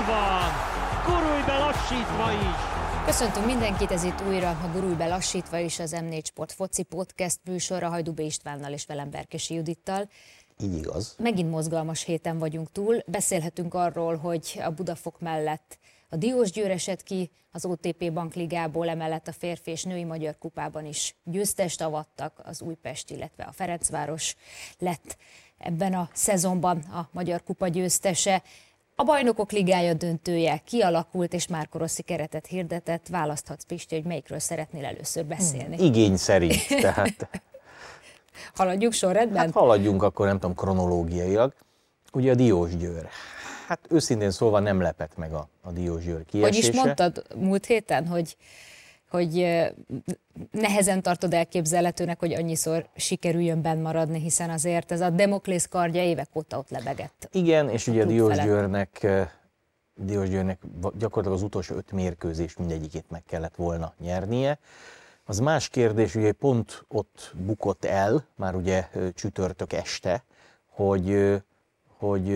Ott van! Gurulj be lassítva is! Köszöntünk mindenkit, ez itt újra a Gurulj be lassítva is az M4 Sport foci podcast műsora Hajdubé Istvánnal és velem Berkesi Judittal. Így igaz. Megint mozgalmas héten vagyunk túl. Beszélhetünk arról, hogy a Budafok mellett a Diós Győr esett ki az OTP Bankligából, emellett a férfi és női magyar kupában is győztest avattak, az Újpest, illetve a Ferencváros lett ebben a szezonban a Magyar Kupa győztese. A Bajnokok Ligája döntője kialakult, és már Rossi keretet hirdetett. Választhatsz, Pisti, hogy melyikről szeretnél először beszélni. Hmm, igény szerint, tehát... Haladjuk sorrendben? Hát haladjunk akkor, nem tudom, kronológiailag. Ugye a Diós Győr. Hát őszintén szólva nem lepett meg a, a Diós Győr kiesése. Hogy is mondtad múlt héten, hogy hogy nehezen tartod elképzelhetőnek, hogy annyiszor sikerüljön benn maradni, hiszen azért ez a Demoklész kardja évek óta ott lebegett. Igen, és ugye Diós Győrnek, Diós Győrnek gyakorlatilag az utolsó öt mérkőzés mindegyikét meg kellett volna nyernie. Az más kérdés, ugye pont ott bukott el, már ugye csütörtök este, hogy, hogy,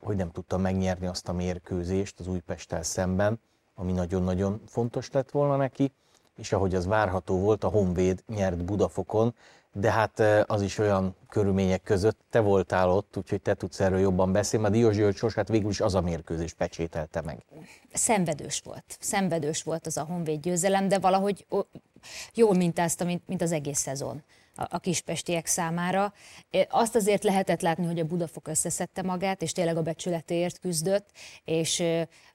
hogy nem tudta megnyerni azt a mérkőzést az Újpesttel szemben, ami nagyon-nagyon fontos lett volna neki, és ahogy az várható volt, a Honvéd nyert Budafokon, de hát az is olyan körülmények között, te voltál ott, úgyhogy te tudsz erről jobban beszélni, mert Diós György sorsát végül is az a mérkőzés pecsételte meg. Szenvedős volt, szenvedős volt az a Honvéd győzelem, de valahogy jól mintázta, mint, mint az egész szezon a kispestiek számára. Azt azért lehetett látni, hogy a Budafok összeszedte magát, és tényleg a becsületéért küzdött, és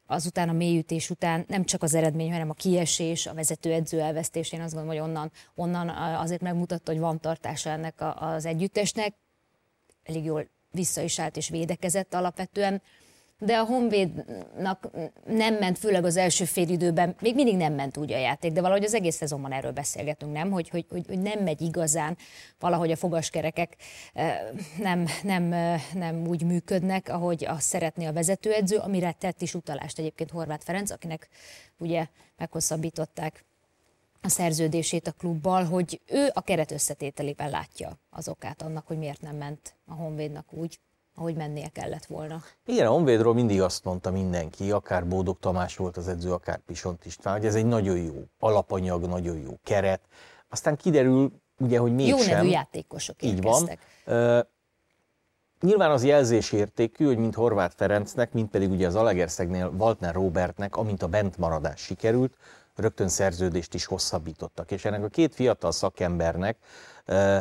azután a mélyütés után nem csak az eredmény, hanem a kiesés, a vezetőedző elvesztés, én azt gondolom, hogy onnan, onnan azért megmutatta, hogy van tartása ennek az együttesnek. Elég jól vissza is állt és védekezett alapvetően de a Honvédnak nem ment, főleg az első fél időben, még mindig nem ment úgy a játék, de valahogy az egész szezonban erről beszélgetünk, nem? Hogy, hogy, hogy, hogy nem megy igazán, valahogy a fogaskerekek nem, nem, nem úgy működnek, ahogy azt szeretné a vezetőedző, amire tett is utalást egyébként Horváth Ferenc, akinek ugye meghosszabbították a szerződését a klubbal, hogy ő a keret összetételében látja az okát annak, hogy miért nem ment a Honvédnak úgy, ahogy mennie kellett volna. Igen, a Honvédról mindig azt mondta mindenki, akár Bódog Tamás volt az edző, akár Pisont István, hogy ez egy nagyon jó alapanyag, nagyon jó keret. Aztán kiderül, ugye, hogy mégsem. Jó nevű játékosok Így van. Uh, nyilván az jelzésértékű, hogy mint Horváth Ferencnek, mint pedig ugye az Alegerszegnél Waltner Robertnek, amint a bentmaradás sikerült, rögtön szerződést is hosszabbítottak. És ennek a két fiatal szakembernek uh,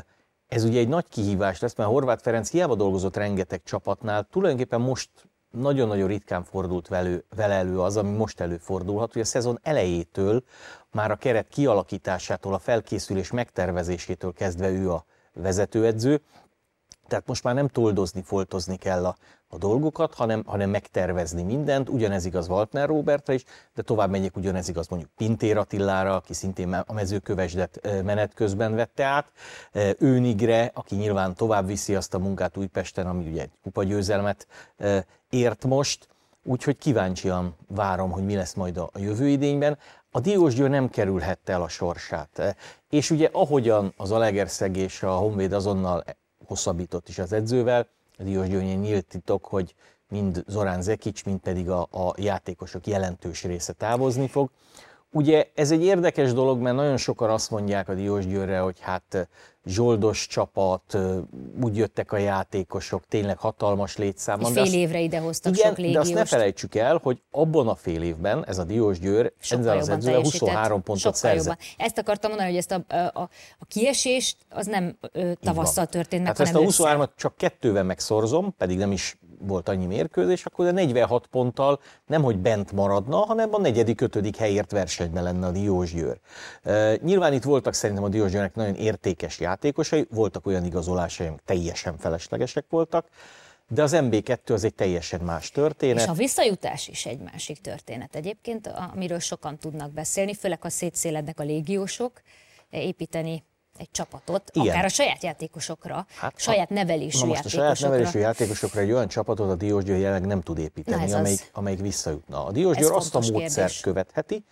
ez ugye egy nagy kihívás lesz, mert Horváth Ferenc hiába dolgozott rengeteg csapatnál, tulajdonképpen most nagyon-nagyon ritkán fordult velő, vele elő az, ami most előfordulhat, hogy a szezon elejétől, már a keret kialakításától, a felkészülés megtervezésétől kezdve ő a vezetőedző, tehát most már nem toldozni, foltozni kell a, a dolgokat, hanem, hanem megtervezni mindent. Ugyanez igaz Waltner Robertra is, de tovább megyek, ugyanez igaz mondjuk Pintér Attilára, aki szintén a mezőkövesdet menet közben vette át. Őnigre, aki nyilván tovább viszi azt a munkát Újpesten, ami ugye egy kupagyőzelmet ért most. Úgyhogy kíváncsian várom, hogy mi lesz majd a jövő idényben. A Diós Győr nem kerülhette el a sorsát. És ugye ahogyan az Alegerszeg és a Honvéd azonnal hosszabbított is az edzővel. Diós Győrnyi nyílt titok, hogy mind Zorán Zekic, mind pedig a, a játékosok jelentős része távozni fog. Ugye ez egy érdekes dolog, mert nagyon sokan azt mondják a Diós Győrre, hogy hát zsoldos csapat, úgy jöttek a játékosok, tényleg hatalmas létszámban. fél évre ide hoztak igen, sok légióst. de azt ne felejtsük el, hogy abban a fél évben ez a Diós Győr ezzel az edzővel 23 pontot szerzett. Jobban. Ezt akartam mondani, hogy ezt a, a, a kiesést az nem tavasszal történt meg, hát ezt a 23-at csak kettővel megszorzom, pedig nem is volt annyi mérkőzés, akkor a 46 ponttal nem hogy bent maradna, hanem a negyedik, ötödik helyért versenyben lenne a Diós Győr. Uh, nyilván itt voltak szerintem a Diós Győrnek nagyon értékes játékosai, voltak olyan igazolásai, amik teljesen feleslegesek voltak, de az MB2 az egy teljesen más történet. És a visszajutás is egy másik történet egyébként, amiről sokan tudnak beszélni, főleg ha szétszélednek a légiósok, építeni egy csapatot, Igen. akár a saját játékosokra, hát, saját nevelésű na most játékosokra. a saját nevelésű játékosokra egy olyan csapatot a Diós Győr jelenleg nem tud építeni, amelyik, amelyik visszajutna. A Diós Győr azt a módszert kérdés. követheti,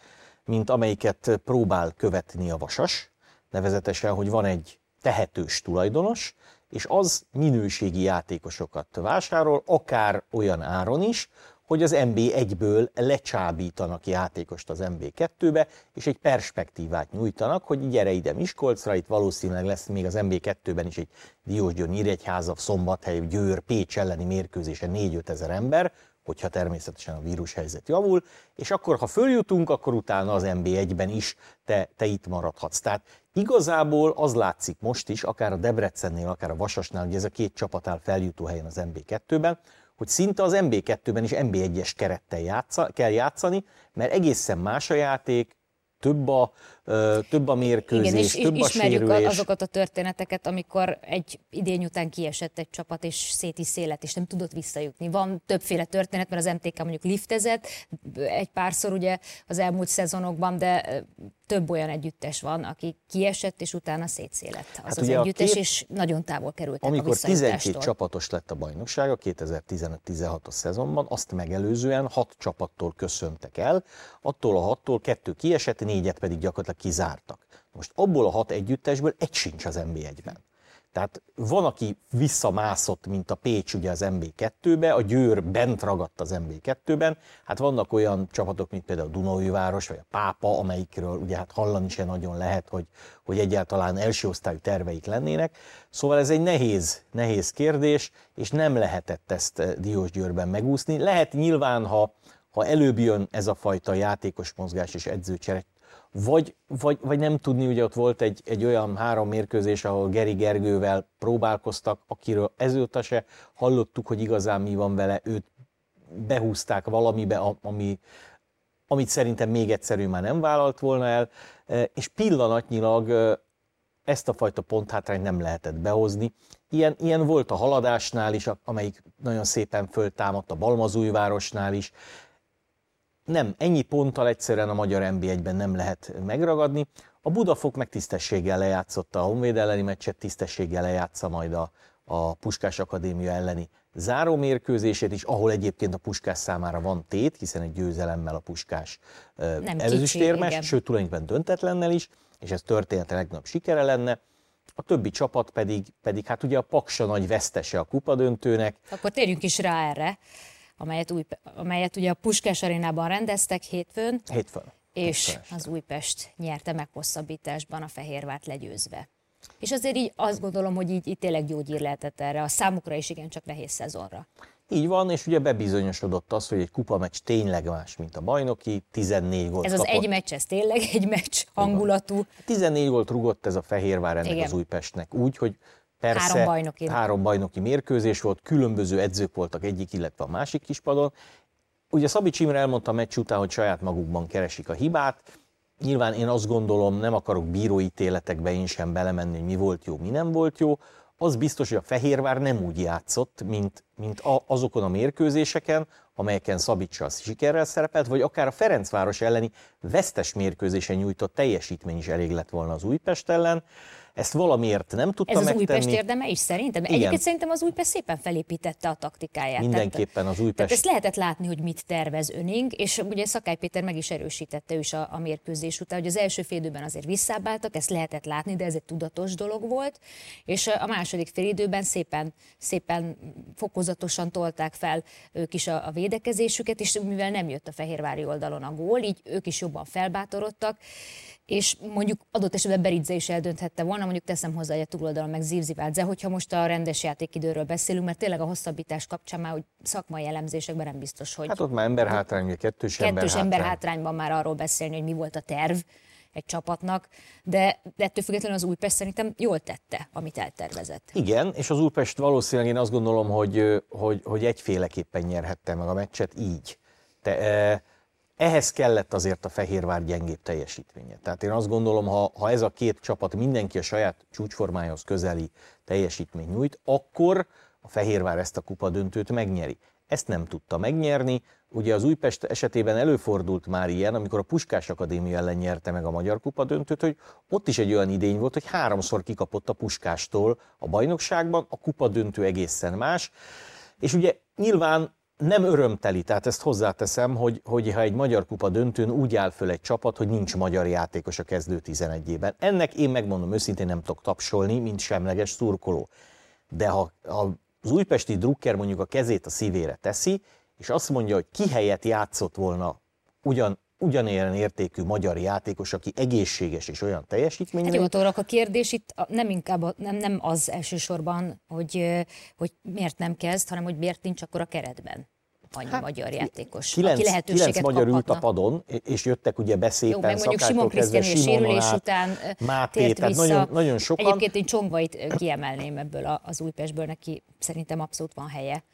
mint amelyiket próbál követni a Vasas, nevezetesen, hogy van egy tehetős tulajdonos, és az minőségi játékosokat vásárol, akár olyan áron is, hogy az MB1-ből lecsábítanak játékost az MB2-be, és egy perspektívát nyújtanak, hogy gyere ide Miskolcra, itt valószínűleg lesz még az MB2-ben is egy Diósgyőr, Nyíregyháza, Szombathely, Győr, Pécs elleni mérkőzése 4-5 ezer ember, hogyha természetesen a vírushelyzet javul, és akkor, ha följutunk, akkor utána az MB1-ben is te, te itt maradhatsz. Tehát igazából az látszik most is, akár a Debrecennél, akár a Vasasnál, hogy ez a két csapat áll feljutó helyen az MB2-ben, hogy szinte az MB2-ben is MB1-es kerettel játsza, kell játszani, mert egészen más a játék, több a, több a mérkőzés, Igen, és több a ismerjük sérülés. azokat a történeteket, amikor egy idény után kiesett egy csapat, és széti szélet, és nem tudott visszajutni. Van többféle történet, mert az MTK mondjuk liftezett egy párszor ugye az elmúlt szezonokban, de több olyan együttes van, aki kiesett, és utána szétszélett az hát az együttes, két, és nagyon távol kerültek Amikor a 12 csapatos lett a bajnokság a 2015-16-os szezonban, azt megelőzően hat csapattól köszöntek el, attól a hattól kettő kiesett, négyet pedig gyakorlatilag kizártak. Most abból a hat együttesből egy sincs az NB1-ben. Tehát van, aki visszamászott, mint a Pécs ugye az MB2-be, a Győr bent ragadt az MB2-ben, hát vannak olyan csapatok, mint például a Dunói város, vagy a Pápa, amelyikről ugye hát hallani sem nagyon lehet, hogy, hogy egyáltalán első osztályú terveik lennének. Szóval ez egy nehéz, nehéz kérdés, és nem lehetett ezt eh, Diós Győrben megúszni. Lehet nyilván, ha, ha előbb jön ez a fajta játékos mozgás és edzőcsere, vagy, vagy, vagy nem tudni, ugye ott volt egy, egy olyan három mérkőzés, ahol Geri Gergővel próbálkoztak, akiről ezóta se hallottuk, hogy igazán mi van vele, őt behúzták valamibe, ami, amit szerintem még egyszerű már nem vállalt volna el, e, és pillanatnyilag e, ezt a fajta ponthátrányt nem lehetett behozni. Ilyen, ilyen volt a haladásnál is, amelyik nagyon szépen föltámadt a Balmazújvárosnál is, nem, ennyi ponttal egyszerűen a magyar NB1-ben nem lehet megragadni. A Budafok meg tisztességgel lejátszotta a Honvéd elleni meccset, tisztességgel lejátsza majd a, a Puskás Akadémia elleni záró mérkőzését is, ahol egyébként a Puskás számára van tét, hiszen egy győzelemmel a Puskás előzőstérmes, sőt tulajdonképpen döntetlennel is, és ez története legnagyobb sikere lenne. A többi csapat pedig, pedig hát ugye a Paksa nagy vesztese a kupadöntőnek. Akkor térjünk is rá erre amelyet, új, amelyet ugye a Puskás arénában rendeztek hétfőn. Hétfőn. És Hétfőn. az Újpest nyerte meg hosszabbításban a Fehérvárt legyőzve. És azért így azt gondolom, hogy így, így tényleg gyógyír lehetett erre a számukra is igen csak nehéz szezonra. Így van, és ugye bebizonyosodott az, hogy egy kupa meccs tényleg más, mint a bajnoki, 14 gólt Ez az kapott. egy meccs, ez tényleg egy meccs hangulatú. 14 gólt rugott ez a Fehérvár ennek Igen. az Újpestnek úgy, hogy Persze, három bajnoki. három bajnoki mérkőzés volt, különböző edzők voltak egyik, illetve a másik kispadon. Ugye Szabics Imre elmondta a meccs után, hogy saját magukban keresik a hibát. Nyilván én azt gondolom, nem akarok bíróítéletekbe én sem belemenni, hogy mi volt jó, mi nem volt jó. Az biztos, hogy a Fehérvár nem úgy játszott, mint, mint a, azokon a mérkőzéseken, amelyeken Szabics sikerrel szerepelt, vagy akár a Ferencváros elleni vesztes mérkőzésen nyújtott teljesítmény is elég lett volna az Újpest ellen. Ezt valamiért nem tudta Ez az megtenni. Újpest érdeme is szerintem? Igen. Egyébként szerintem az Újpest szépen felépítette a taktikáját. Mindenképpen az Újpest. Tehát ezt lehetett látni, hogy mit tervez öning, és ugye Szakály Péter meg is erősítette ő is a, a mérkőzés után, hogy az első félidőben azért visszábáltak, ezt lehetett látni, de ez egy tudatos dolog volt, és a második félidőben szépen, szépen fokozatosan tolták fel ők is a, a védekezésüket, és mivel nem jött a Fehérvári oldalon a gól, így ők is jobban felbátorodtak, és mondjuk adott esetben Beridze is eldönthette volna, mondjuk teszem hozzá, a túloldalon meg Zivzivádze, hogyha most a rendes játékidőről beszélünk, mert tényleg a hosszabbítás kapcsán már hogy szakmai elemzésekben nem biztos, hogy... Hát ott már emberhátrány, vagy kettős, kettős emberhátrányban már arról beszélni, hogy mi volt a terv egy csapatnak, de, de ettől függetlenül az Újpest szerintem jól tette, amit eltervezett. Igen, és az Újpest valószínűleg én azt gondolom, hogy, hogy, hogy egyféleképpen nyerhette meg a meccset így. Te, ehhez kellett azért a Fehérvár gyengébb teljesítménye. Tehát én azt gondolom, ha, ha ez a két csapat mindenki a saját csúcsformájához közeli teljesítmény nyújt, akkor a Fehérvár ezt a kupa döntőt megnyeri. Ezt nem tudta megnyerni. Ugye az Újpest esetében előfordult már ilyen, amikor a Puskás Akadémia ellen nyerte meg a Magyar Kupa döntőt, hogy ott is egy olyan idény volt, hogy háromszor kikapott a Puskástól a bajnokságban, a kupa döntő egészen más. És ugye nyilván nem örömteli, tehát ezt hozzáteszem, hogy, hogy ha egy magyar kupa döntőn úgy áll föl egy csapat, hogy nincs magyar játékos a kezdő 11-ében. Ennek én megmondom őszintén nem tudok tapsolni, mint semleges szurkoló. De ha, ha az újpesti drukker mondjuk a kezét a szívére teszi, és azt mondja, hogy ki helyett játszott volna ugyan, ugyanilyen értékű magyar játékos, aki egészséges és olyan teljesítmény. Hát jó, Tórak, a kérdés itt nem inkább nem, nem az elsősorban, hogy, hogy miért nem kezd, hanem hogy miért nincs akkor a keretben annyi hát, magyar játékos, kilenc, aki lehetőséget magyar kaphatna. ült a padon, és jöttek ugye beszépen, Jó, meg mondjuk Simon Krisztián sérülés után Máté, tért tehát vissza. Nagyon, nagyon sokan. Egyébként én Csongvait kiemelném ebből az Újpestből, neki szerintem abszolút van helye.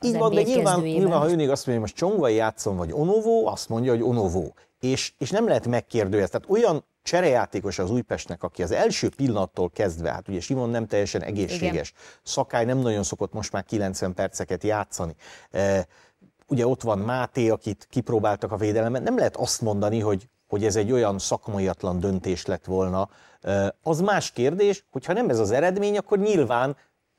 Így van, de nyilván, nyilván, ha önég azt mondja, hogy most Csongvai játszom, vagy Onovó, azt mondja, hogy Onovó. És, és nem lehet megkérdőjezni. Tehát olyan cserejátékos az Újpestnek, aki az első pillanattól kezdve, hát ugye Simon nem teljesen egészséges, Igen. Szakály nem nagyon szokott most már 90 perceket játszani. E, ugye ott van Máté, akit kipróbáltak a védelemben, nem lehet azt mondani, hogy, hogy ez egy olyan szakmaiatlan döntés lett volna. Az más kérdés, hogyha nem ez az eredmény, akkor nyilván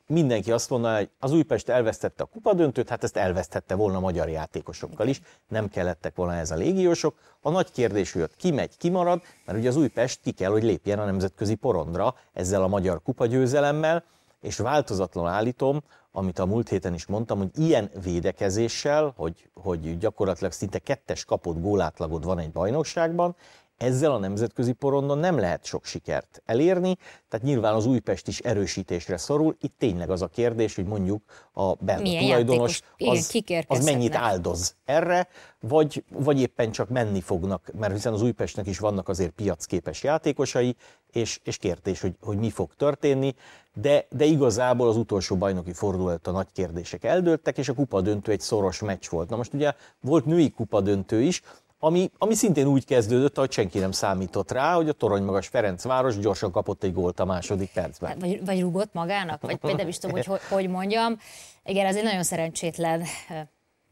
mindenki azt mondja, hogy az Újpest elvesztette a kupadöntőt, hát ezt elvesztette volna magyar játékosokkal is, nem kellettek volna ez a légiósok. A nagy kérdés, hogy ott ki megy, ki marad, mert ugye az Újpest ki kell, hogy lépjen a nemzetközi porondra ezzel a magyar kupagyőzelemmel, és változatlanul állítom, amit a múlt héten is mondtam, hogy ilyen védekezéssel, hogy, hogy gyakorlatilag szinte kettes kapott gólátlagod van egy bajnokságban, ezzel a nemzetközi porondon nem lehet sok sikert elérni, tehát nyilván az Újpest is erősítésre szorul. Itt tényleg az a kérdés, hogy mondjuk a Bella tulajdonos az, az mennyit áldoz erre, vagy, vagy éppen csak menni fognak, mert hiszen az Újpestnek is vannak azért piacképes játékosai, és, és kérdés, hogy, hogy mi fog történni, de, de igazából az utolsó bajnoki fordulat a nagy kérdések eldőltek, és a kupa döntő egy szoros meccs volt. Na most ugye volt női kupa döntő is, ami, ami szintén úgy kezdődött, hogy senki nem számított rá, hogy a toronymagas Ferencváros gyorsan kapott egy gólt a második percben. Hát, vagy, vagy rugott magának, vagy, nem is tudom, hogy, hogy mondjam. Igen, ez egy nagyon szerencsétlen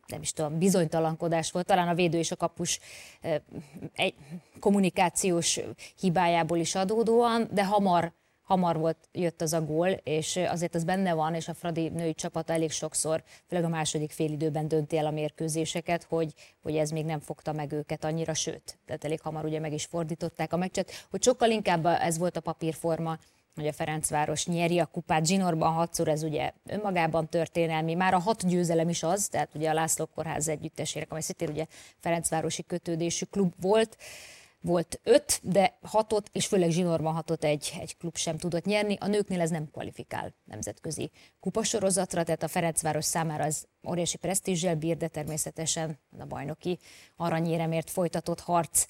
nem is tudom, bizonytalankodás volt, talán a védő és a kapus egy kommunikációs hibájából is adódóan, de hamar hamar volt, jött az a gól, és azért az benne van, és a Fradi női csapat elég sokszor, főleg a második félidőben dönti el a mérkőzéseket, hogy, hogy ez még nem fogta meg őket annyira, sőt, tehát elég hamar ugye meg is fordították a meccset, hogy sokkal inkább ez volt a papírforma, hogy a Ferencváros nyeri a kupát. Zsinorban hatszor ez ugye önmagában történelmi, már a hat győzelem is az, tehát ugye a László Kórház együttesének, amely szintén ugye Ferencvárosi kötődésű klub volt, volt öt, de hatot, és főleg zsinórban hatot egy, egy klub sem tudott nyerni. A nőknél ez nem kvalifikál nemzetközi kupasorozatra, tehát a Ferencváros számára az óriási presztízsel bír, de természetesen a bajnoki aranyéremért folytatott harc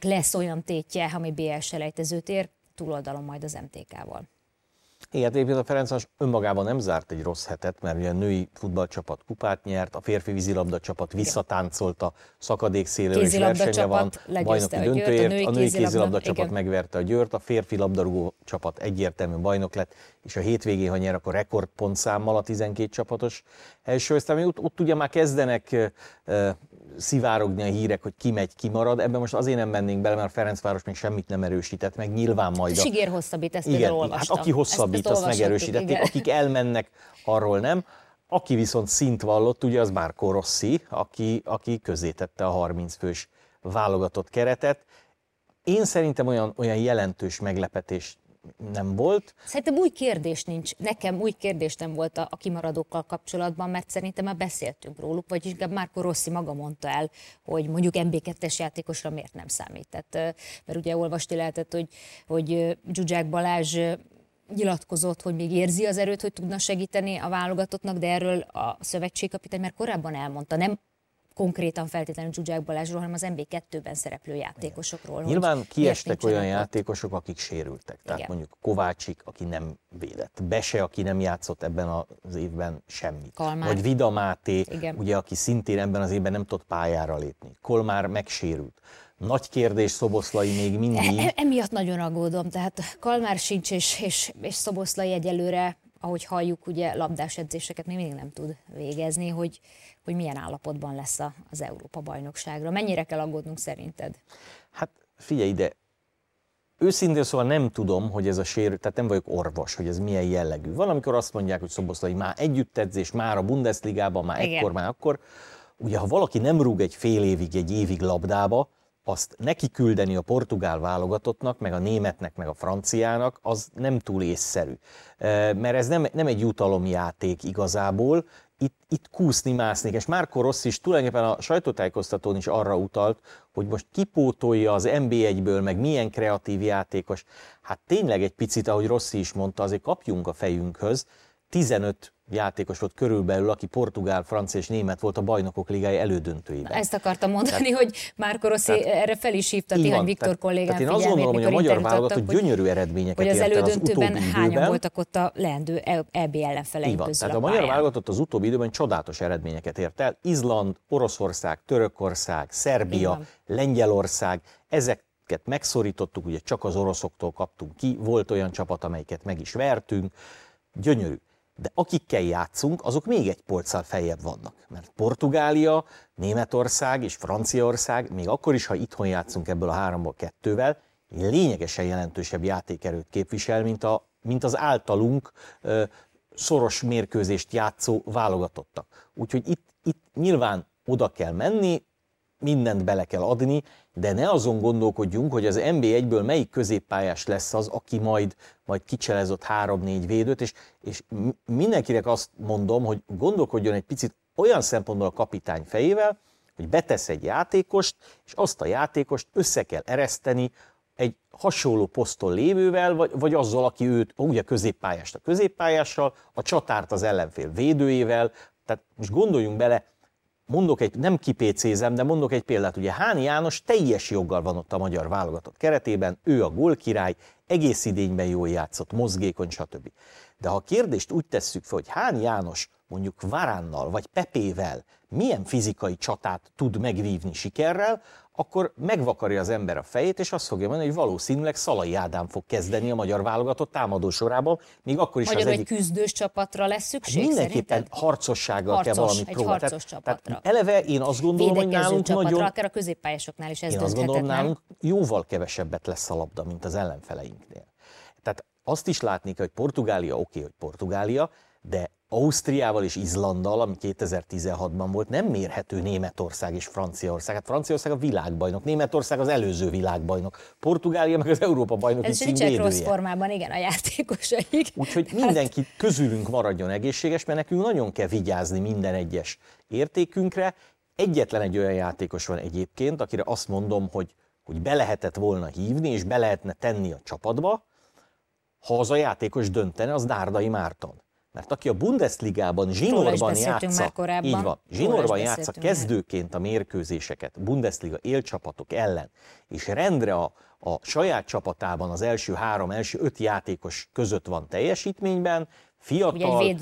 lesz olyan tétje, ami BL selejtezőt ér, túloldalon majd az MTK-val. Igen, egyébként a Ferencváros önmagában nem zárt egy rossz hetet, mert ugye a női futballcsapat kupát nyert, a férfi vízilabda csapat visszatáncolt a szakadék szélről, és versenye van, bajnoki a döntőért, a női, a női kézilabda, kézilabda csapat igen. megverte a Győrt, a férfi labdarúgó csapat egyértelmű bajnok lett, és a hétvégén, ha nyer, akkor rekordpontszámmal a 12 csapatos első, aztán ott, ott ugye már kezdenek szivárogni a hírek, hogy ki megy, ki marad. Ebben most azért nem mennénk bele, mert a Ferencváros még semmit nem erősített, meg nyilván majd. A... Sigér hosszabbít, ezt igen, olvastam. Hát aki hosszabbít, ezt, ezt azt megerősítették, igen. akik elmennek, arról nem. Aki viszont szint vallott, ugye az Márko Rossi, aki, aki tette a 30 fős válogatott keretet. Én szerintem olyan, olyan jelentős meglepetés nem volt. Szerintem új kérdés nincs. Nekem új kérdés nem volt a, a kimaradókkal kapcsolatban, mert szerintem már beszéltünk róluk, vagy inkább Márko Rossi maga mondta el, hogy mondjuk MB2-es játékosra miért nem számít. Tehát, mert ugye olvasti lehetett, hogy, hogy Zsuzsák Balázs nyilatkozott, hogy még érzi az erőt, hogy tudna segíteni a válogatottnak, de erről a szövetségkapitány már korábban elmondta. Nem konkrétan feltétlenül Zsuzsák Balázsról, hanem az MB2-ben szereplő játékosokról. Nyilván kiestek olyan játékosok, akik sérültek. Tehát Igen. mondjuk Kovácsik, aki nem védett. Bese, aki nem játszott ebben az évben semmit. Kalmár. Vagy Vida Máté, Igen. ugye, aki szintén ebben az évben nem tudott pályára lépni. Kolmár megsérült. Nagy kérdés Szoboszlai még mindig. E- emiatt nagyon aggódom, tehát Kalmár sincs, és, és, és Szoboszlai egyelőre, ahogy halljuk, ugye labdás edzéseket még mindig nem tud végezni, hogy, hogy milyen állapotban lesz az Európa bajnokságra. Mennyire kell aggódnunk szerinted? Hát figyelj ide, őszintén szóval nem tudom, hogy ez a sérül, tehát nem vagyok orvos, hogy ez milyen jellegű. Van, amikor azt mondják, hogy Szoboszlai már együttedzés, már a Bundesligában, már Igen. ekkor, már akkor. Ugye, ha valaki nem rúg egy fél évig, egy évig labdába, azt neki küldeni a portugál válogatottnak, meg a németnek, meg a franciának, az nem túl észszerű. Mert ez nem, nem egy jutalomjáték igazából, itt, itt kúszni mászni, és Márko Rossi is tulajdonképpen a sajtótájékoztatón is arra utalt, hogy most kipótolja az NB1-ből, meg milyen kreatív játékos. Hát tényleg egy picit, ahogy Rossi is mondta, azért kapjunk a fejünkhöz, 15 játékos volt körülbelül, aki portugál, francia és német volt a bajnokok ligája elődöntőiben. Ezt akartam mondani, tehát, hogy Márko Rossi erre fel is hívta Tihan Viktor tehát, kollégám tehát én azt gondolom, hogy a magyar válogatott gyönyörű eredményeket hogy az elődöntőben az hányan időben. voltak ott a leendő EB ellenfeleink közül Tehát a, a magyar válogatott az utóbbi időben csodálatos eredményeket ért el. Izland, Oroszország, Törökország, Szerbia, Lengyelország, ezek megszorítottuk, ugye csak az oroszoktól kaptunk ki, volt olyan csapat, amelyiket meg is vertünk, gyönyörű de akikkel játszunk, azok még egy polccal feljebb vannak. Mert Portugália, Németország és Franciaország, még akkor is, ha itthon játszunk ebből a háromból kettővel, lényegesen jelentősebb játékerőt képvisel, mint, a, mint az általunk ö, szoros mérkőzést játszó válogatottak. Úgyhogy itt, itt nyilván oda kell menni, mindent bele kell adni, de ne azon gondolkodjunk, hogy az NB1-ből melyik középpályás lesz az, aki majd, majd kicselezott három-négy védőt, és, és mindenkinek azt mondom, hogy gondolkodjon egy picit olyan szempontból a kapitány fejével, hogy betesz egy játékost, és azt a játékost össze kell ereszteni egy hasonló poszton lévővel, vagy, vagy azzal, aki őt, ugye középpályást a középpályással, a csatárt az ellenfél védőjével, tehát most gondoljunk bele, mondok egy, nem kipécézem, de mondok egy példát, ugye Háni János teljes joggal van ott a magyar válogatott keretében, ő a gólkirály, egész idényben jól játszott, mozgékony, stb. De ha a kérdést úgy tesszük fel, hogy Háni János mondjuk Varánnal vagy Pepével milyen fizikai csatát tud megvívni sikerrel, akkor megvakarja az ember a fejét, és azt fogja mondani, hogy valószínűleg Szalai Ádám fog kezdeni a magyar válogatott támadó sorában, még akkor is Magyar, az egyik... küzdős csapatra lesz szükség hát Mindenképpen szerinted? harcossággal harcos, kell valamit egy próbálni. harcos tehát, csapatra. Tehát eleve én azt gondolom, hogy nálunk csapatra, nagyon... akár a középpályásoknál is ez Én azt gondolom, nálunk jóval kevesebbet lesz a labda, mint az ellenfeleinknél. Tehát azt is látni kell, hogy Portugália oké, okay, hogy Portugália, de Ausztriával és Izlanddal, ami 2016-ban volt, nem mérhető Németország és Franciaország. Hát Franciaország a világbajnok, Németország az előző világbajnok, Portugália meg az Európa bajnoki Ez nincsenek rossz formában, igen, a játékosaik. Úgyhogy hát- mindenki közülünk maradjon egészséges, mert nekünk nagyon kell vigyázni minden egyes értékünkre. Egyetlen egy olyan játékos van egyébként, akire azt mondom, hogy, hogy be lehetett volna hívni, és be lehetne tenni a csapatba, ha az a játékos döntene, az Dárdai Márton. Mert aki a Bundesligában zsinórban játsza, így van, zsinórban játsza kezdőként a mérkőzéseket Bundesliga élcsapatok ellen, és rendre a, a saját csapatában az első három, első öt játékos között van teljesítményben, fiatal,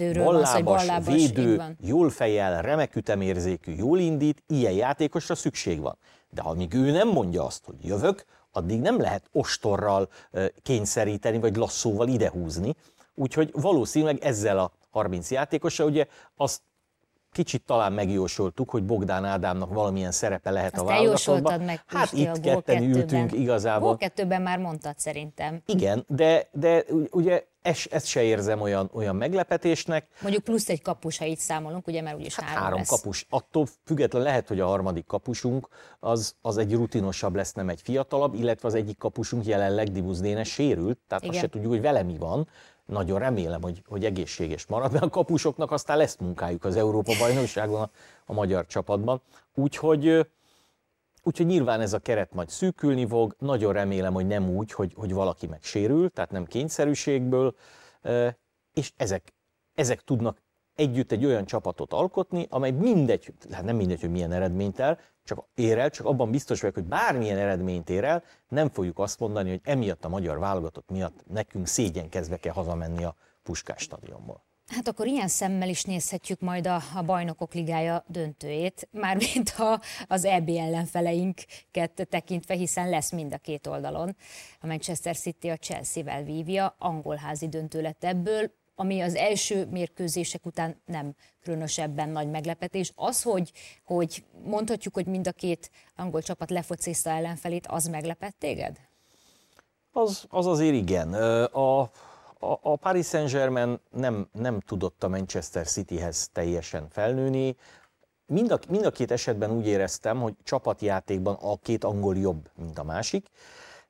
ballábas, védő, jól fejel, remek ütemérzékű, jól indít, ilyen játékosra szükség van. De amíg ő nem mondja azt, hogy jövök, addig nem lehet ostorral kényszeríteni, vagy lasszóval idehúzni, Úgyhogy valószínűleg ezzel a 30 játékosa, ugye azt kicsit talán megjósoltuk, hogy Bogdán Ádámnak valamilyen szerepe lehet Azt a válogatottban. meg Hát itt a ketten ültünk igazából. Gól kettőben már mondtad szerintem. Igen, de, de ugye ezt, ezt se érzem olyan, olyan meglepetésnek. Mondjuk plusz egy kapus, ha így számolunk, ugye, mert úgyis hát három, három lesz. kapus. Attól független lehet, hogy a harmadik kapusunk az, az egy rutinosabb lesz, nem egy fiatalabb, illetve az egyik kapusunk jelenleg Dibusz Dénes sérült, tehát Igen. azt se tudjuk, hogy vele mi van nagyon remélem, hogy, hogy egészséges marad, mert a kapusoknak aztán lesz munkájuk az Európa bajnokságon a, a magyar csapatban. Úgyhogy, úgyhogy nyilván ez a keret majd szűkülni fog, nagyon remélem, hogy nem úgy, hogy, hogy valaki megsérül, tehát nem kényszerűségből, és ezek, ezek tudnak együtt egy olyan csapatot alkotni, amely mindegy, hát nem mindegy, hogy milyen eredményt el, csak ér el, csak abban biztos vagyok, hogy bármilyen eredményt ér el, nem fogjuk azt mondani, hogy emiatt a magyar válogatott miatt nekünk szégyenkezve kell hazamenni a Puskás stadionból. Hát akkor ilyen szemmel is nézhetjük majd a, a bajnokok ligája döntőjét, mármint ha az EB ellenfeleinket tekintve, hiszen lesz mind a két oldalon. A Manchester City a Chelsea-vel vívja, angolházi döntő lett ebből, ami az első mérkőzések után nem különösebben nagy meglepetés. Az, hogy, hogy mondhatjuk, hogy mind a két angol csapat lefocészta ellenfelét, az meglepett téged? Az, az azért igen. A, a, a Paris Saint-Germain nem, nem tudott a Manchester Cityhez teljesen felnőni. Mind a, mind a két esetben úgy éreztem, hogy csapatjátékban a két angol jobb, mint a másik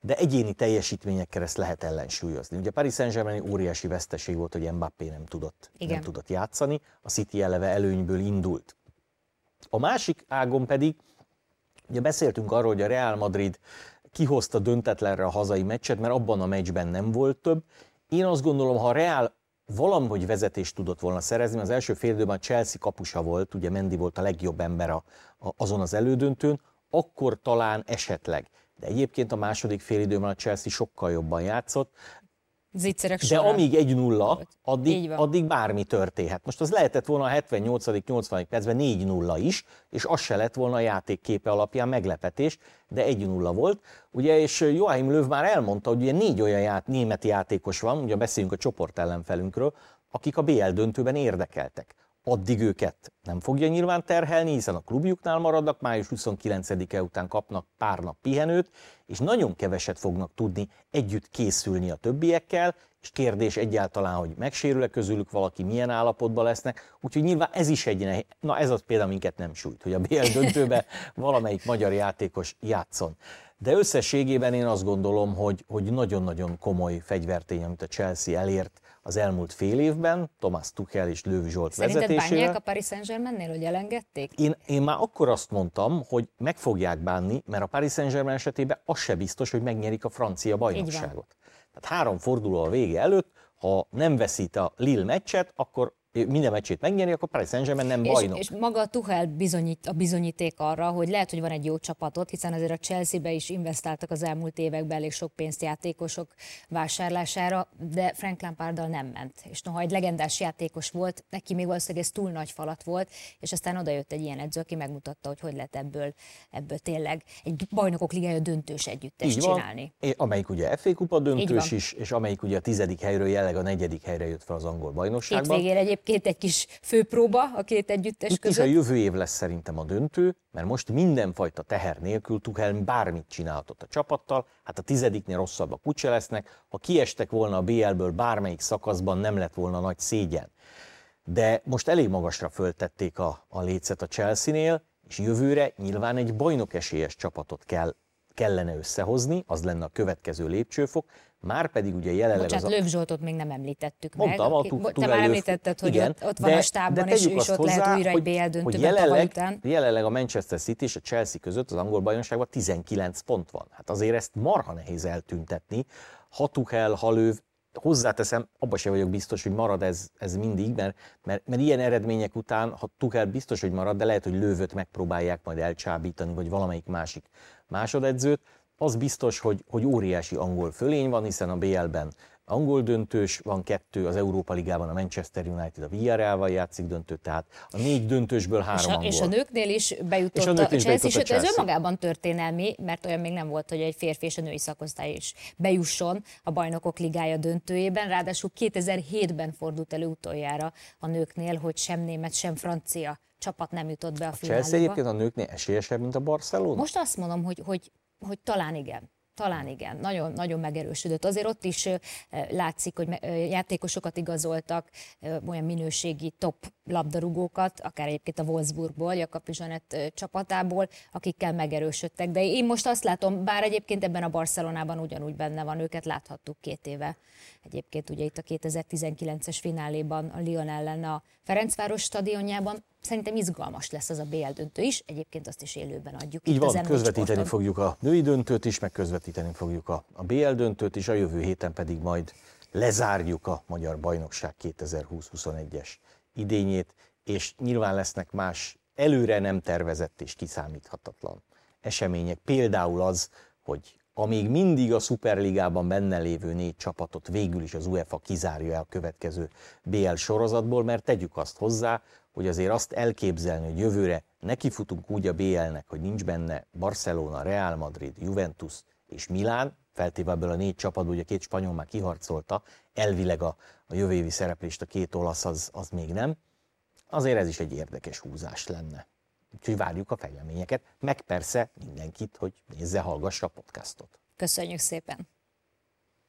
de egyéni teljesítményekkel ezt lehet ellensúlyozni. Ugye Paris Saint-Germain óriási veszteség volt, hogy Mbappé nem tudott, Igen. nem tudott játszani, a City eleve előnyből indult. A másik ágon pedig, ugye beszéltünk arról, hogy a Real Madrid kihozta döntetlenre a hazai meccset, mert abban a meccsben nem volt több. Én azt gondolom, ha a Real valahogy vezetést tudott volna szerezni, az első fél időben a Chelsea kapusa volt, ugye Mendy volt a legjobb ember a, a, azon az elődöntőn, akkor talán esetleg. De egyébként a második fél időben a Chelsea sokkal jobban játszott, Zicserek de során. amíg egy nulla, addig, addig bármi történhet. Most az lehetett volna a 78.-80. percben 4-0 is, és az se lett volna a játék képe alapján meglepetés, de 1-0 volt. Ugye, és Joachim Löw már elmondta, hogy ugye négy olyan ját, német játékos van, ugye beszéljünk a csoport ellenfelünkről, akik a BL döntőben érdekeltek. Addig őket nem fogja nyilván terhelni, hiszen a klubjuknál maradnak, május 29-e után kapnak pár nap pihenőt, és nagyon keveset fognak tudni együtt készülni a többiekkel, és kérdés egyáltalán, hogy megsérül-e közülük valaki, milyen állapotban lesznek, úgyhogy nyilván ez is egy nehéz, na ez az például minket nem sújt, hogy a BL döntőben valamelyik magyar játékos játszon. De összességében én azt gondolom, hogy, hogy nagyon-nagyon komoly fegyvertény, amit a Chelsea elért az elmúlt fél évben, Thomas Tuchel és Löw Zsolt Szerinted vezetésével. bánják a Paris Saint-Germainnél, hogy elengedték? Én, én már akkor azt mondtam, hogy meg fogják bánni, mert a Paris Saint-Germain esetében az se biztos, hogy megnyerik a francia bajnokságot. Tehát három forduló a vége előtt, ha nem veszít a Lille meccset, akkor minden meccsét megnyeri, akkor Paris Saint-Germain nem És, bajnok. és maga a Tuchel bizonyít, a bizonyíték arra, hogy lehet, hogy van egy jó csapatot, hiszen azért a Chelsea-be is investáltak az elmúlt években elég sok pénzt játékosok vásárlására, de Frank Lamparddal nem ment. És noha egy legendás játékos volt, neki még valószínűleg ez túl nagy falat volt, és aztán odajött egy ilyen edző, aki megmutatta, hogy hogy lehet ebből, ebből tényleg egy bajnokok ligája döntős együttest Így van, csinálni. Amelyik ugye FA kupa döntős is, és amelyik ugye a tizedik helyről jelenleg a negyedik helyre jött fel az angol bajnokságban. Hétvégén egyébként egy kis főpróba a két együttes Itt is a között. jövő év lesz szerintem a döntő, mert most mindenfajta teher nélkül Tuchel bármit csinálhatott a csapattal, hát a tizediknél rosszabbak úgyse lesznek, ha kiestek volna a BL-ből bármelyik szakaszban, nem lett volna nagy szégyen. De most elég magasra föltették a, a lécet a Chelsea-nél, és jövőre nyilván egy bajnok esélyes csapatot kell, kellene összehozni, az lenne a következő lépcsőfok, már pedig ugye jelenleg Bocsánat, az a... Löv Zsoltot még nem említettük Mondtam, meg. a aki- Tu- Te már említetted, hogy igen, ott, van de- a stában, de és ő is ott lehet hozzá, újra egy hogy- BL hogy jelenleg, után. jelenleg a Manchester City és a Chelsea között az angol bajnokságban 19 pont van. Hát azért ezt marha nehéz eltüntetni. Ha Tuchel, ha Löw, hozzáteszem, abban sem vagyok biztos, hogy marad ez, ez mindig, mert, mert, mert ilyen eredmények után, ha Tuchel biztos, hogy marad, de lehet, hogy Lővöt megpróbálják majd elcsábítani, vagy valamelyik másik másodedzőt, az biztos, hogy, hogy óriási angol fölény van, hiszen a BL-ben angol döntős, van kettő, az Európa Ligában a Manchester United a Villarreal-val játszik döntőt, tehát a négy döntősből három És a, angol. és a nőknél is bejutott És a a, nőknél is Chelsea, bejutott a sőt ez önmagában történelmi, mert olyan még nem volt, hogy egy férfi és a női szakosztály is bejusson a bajnokok ligája döntőjében. Ráadásul 2007-ben fordult elő utoljára a nőknél, hogy sem német, sem francia csapat nem jutott be a, A Chelsea finálba. egyébként a nőknél esélyesebb, mint a Barcelona? Most azt mondom, hogy, hogy, hogy talán igen. Talán igen, nagyon, nagyon megerősödött. Azért ott is látszik, hogy játékosokat igazoltak, olyan minőségi top labdarúgókat, akár egyébként a Wolfsburgból, Jakab Zsanett csapatából, akikkel megerősödtek. De én most azt látom, bár egyébként ebben a Barcelonában ugyanúgy benne van, őket láthattuk két éve. Egyébként ugye itt a 2019-es fináléban a Lyon ellen a Ferencváros stadionjában. Szerintem izgalmas lesz az a BL döntő is, egyébként azt is élőben adjuk. Így van, M4 közvetíteni sporton. fogjuk a női döntőt is, meg közvetíteni fogjuk a, a BL döntőt is, a jövő héten pedig majd lezárjuk a Magyar Bajnokság 2020-21-es idényét, és nyilván lesznek más előre nem tervezett és kiszámíthatatlan események. Például az, hogy amíg mindig a Superligában benne lévő négy csapatot végül is az UEFA kizárja el a következő BL sorozatból, mert tegyük azt hozzá, hogy azért azt elképzelni, hogy jövőre nekifutunk úgy a BL-nek, hogy nincs benne Barcelona, Real Madrid, Juventus és Milán, feltéve ebből a négy csapatból, ugye két spanyol már kiharcolta, elvileg a, a jövő évi szereplést a két olasz az, az még nem, azért ez is egy érdekes húzás lenne. Úgyhogy várjuk a fejleményeket, meg persze mindenkit, hogy nézze, hallgassa a podcastot. Köszönjük szépen!